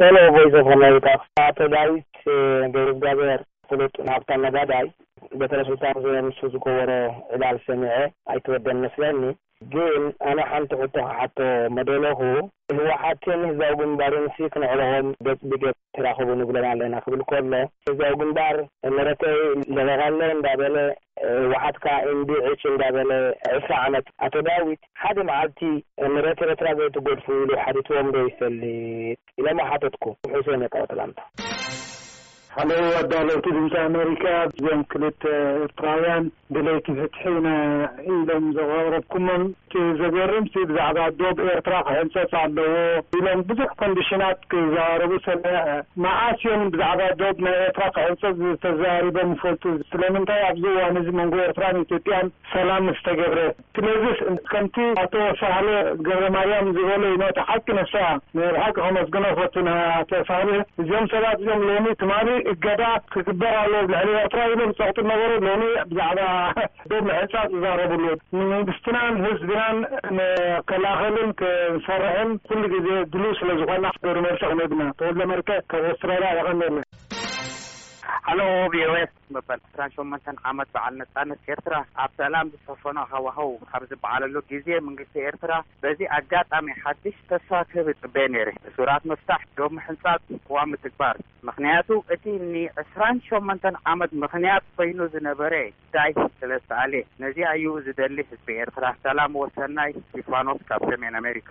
ሄሎ ቮይስ ኦፍ ኣሜሪካ ኣቶ ዳዊት ገብረእግዚኣብሄር ፍሉጥን ሃብታም ነጋዳይ በትረ ስልጣን ዙርያ ንሱ ዝገበሮ ዕላል ሰሚዐ ኣይተወደን መስለኒ ግን ኣነ ሓንቲ ሕቶ ክሓቶ መደለኹ ህወሓትን ህዝባዊ ግንባርንሲ ክነዕርቆም ገጽ ብገጽ ተራኸቡ ንብሎም ኣለና ክብል ከሎ፣ ህዝባዊ ግንባር መረተይ ለቐቓለይ እንዳበለ ህወሓት ከኣ ኢምቢ ዕጭ እንዳበለ ዕስራ ዓመት ኣቶ ዳዊት ሓደ መዓልቲ መሬት ኤረትራ ዘይትጎድፉ ኢሉ ሓቲትዎም ዶ ይፈልጥ ኢለሞ ሓተትኩ ሑሴን የቀወት ላምታ። ሃለው ኣዳለውቲ ድምጺ ኣመሪካ እዞም ክልተ ኤርትራውያን ደለይቲ ፍትሒ ኢና ኢሎም ዘቕረብኩሞም እቲ ዘገርምሲ ብዛዕባ ዶብ ኤርትራ ክሕንጸጽ ኣለዎ ኢሎም ብዙሕ ኮንዲሽናት ክዘራረቡ ሰሚዐ መዓስ እዮም ብዛዕባ ዶብ ናይ ኤርትራ ክሕንጸጽ ተዘራሪቦም ይፈልጡ ስለምንታይ ኣብዚ እዋን እዚ መንጎ ኤርትራን ኢትዮጵያን ሰላም ምስ ተገብረ ስለዚስ ከምቲ ኣቶ ሳህለ ገብረማርያም ዝበሎ ኢሞ እታ ሓቂ ንሳ ናይ ብሓቂ ከመስግኖ እፈቱ ንኣቶ ሳህለ እዚኦም ሰባት እዚኦም ሎሚ ትማሊ እገዳ ክግበር ኣለዎ ኣብ ልዕሊ ኤርትራ ኢሎም ዝጸቕጡ ዝነበሩ ሎሚ ብዛዕባ ዶብ ምሕንጻጽ ዝዛረብሉ ንመንግስትናን ህዝብናን ንከላኸልን ክንሰርሕን ኩሉ ግዜ ድሉው ስለ ዝኾንና ግብረ መልሲ ክንህብ ኢና ተወልደ መርቀ ካብ ኦስትራልያ የቐንየለይ። ሃሎ ቪኦኤ መበል ዕስራን ሸሞንተን ዓመት በዓል ነጻነት ኤርትራ ኣብ ሰላም ዝሰፈኖ ሃዋህው ኣብ ዝበዓለሉ ግዜ ምንግስቲ ኤርትራ በዚ ኣጋጣሚ ሓድሽ ተስፋ ክህብ እጽበየ ነይረ። እሱራት ምፍታሕ፣ ዶብ ምሕንጻጽ፣ ቅዋም ምትግባር። ምኽንያቱ እቲ ን ዕስራን ሸሞንተን ዓመት ምኽንያት ኮይኑ ዝነበረ ጉዳይ ስለ ዝተኣልየ። ነዚኣ እዩ ዝደሊ ህዝቢ ኤርትራ። ሰላም ወሰናይ ስቲፋኖስ ካብ ሰሜን ኣሜሪካ።